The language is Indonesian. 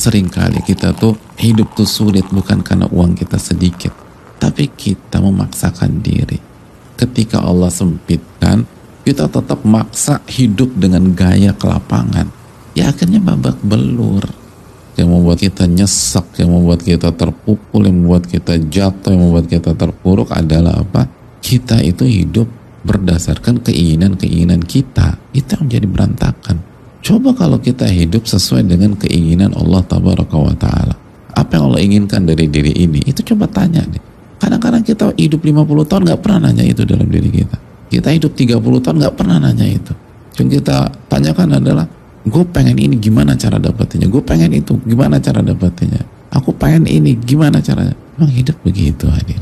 Seringkali kita tuh hidup tuh sulit bukan karena uang kita sedikit, tapi kita memaksakan diri. Ketika Allah sempitkan, kita tetap maksa hidup dengan gaya kelapangan. Ya akhirnya babak belur. Yang membuat kita nyesek, yang membuat kita terpukul, yang membuat kita jatuh, yang membuat kita terpuruk adalah apa? Kita itu hidup berdasarkan keinginan-keinginan kita. Itu yang menjadi berantakan Coba kalau kita hidup sesuai dengan keinginan Allah Tabaraka wa Ta'ala. Apa yang Allah inginkan dari diri ini? Itu coba tanya deh. Kadang-kadang kita hidup 50 tahun nggak pernah nanya itu dalam diri kita. Kita hidup 30 tahun nggak pernah nanya itu. Yang kita tanyakan adalah, gue pengen ini gimana cara dapetinnya? Gue pengen itu gimana cara dapetinnya? Aku pengen ini gimana caranya? Memang hidup begitu hadirin.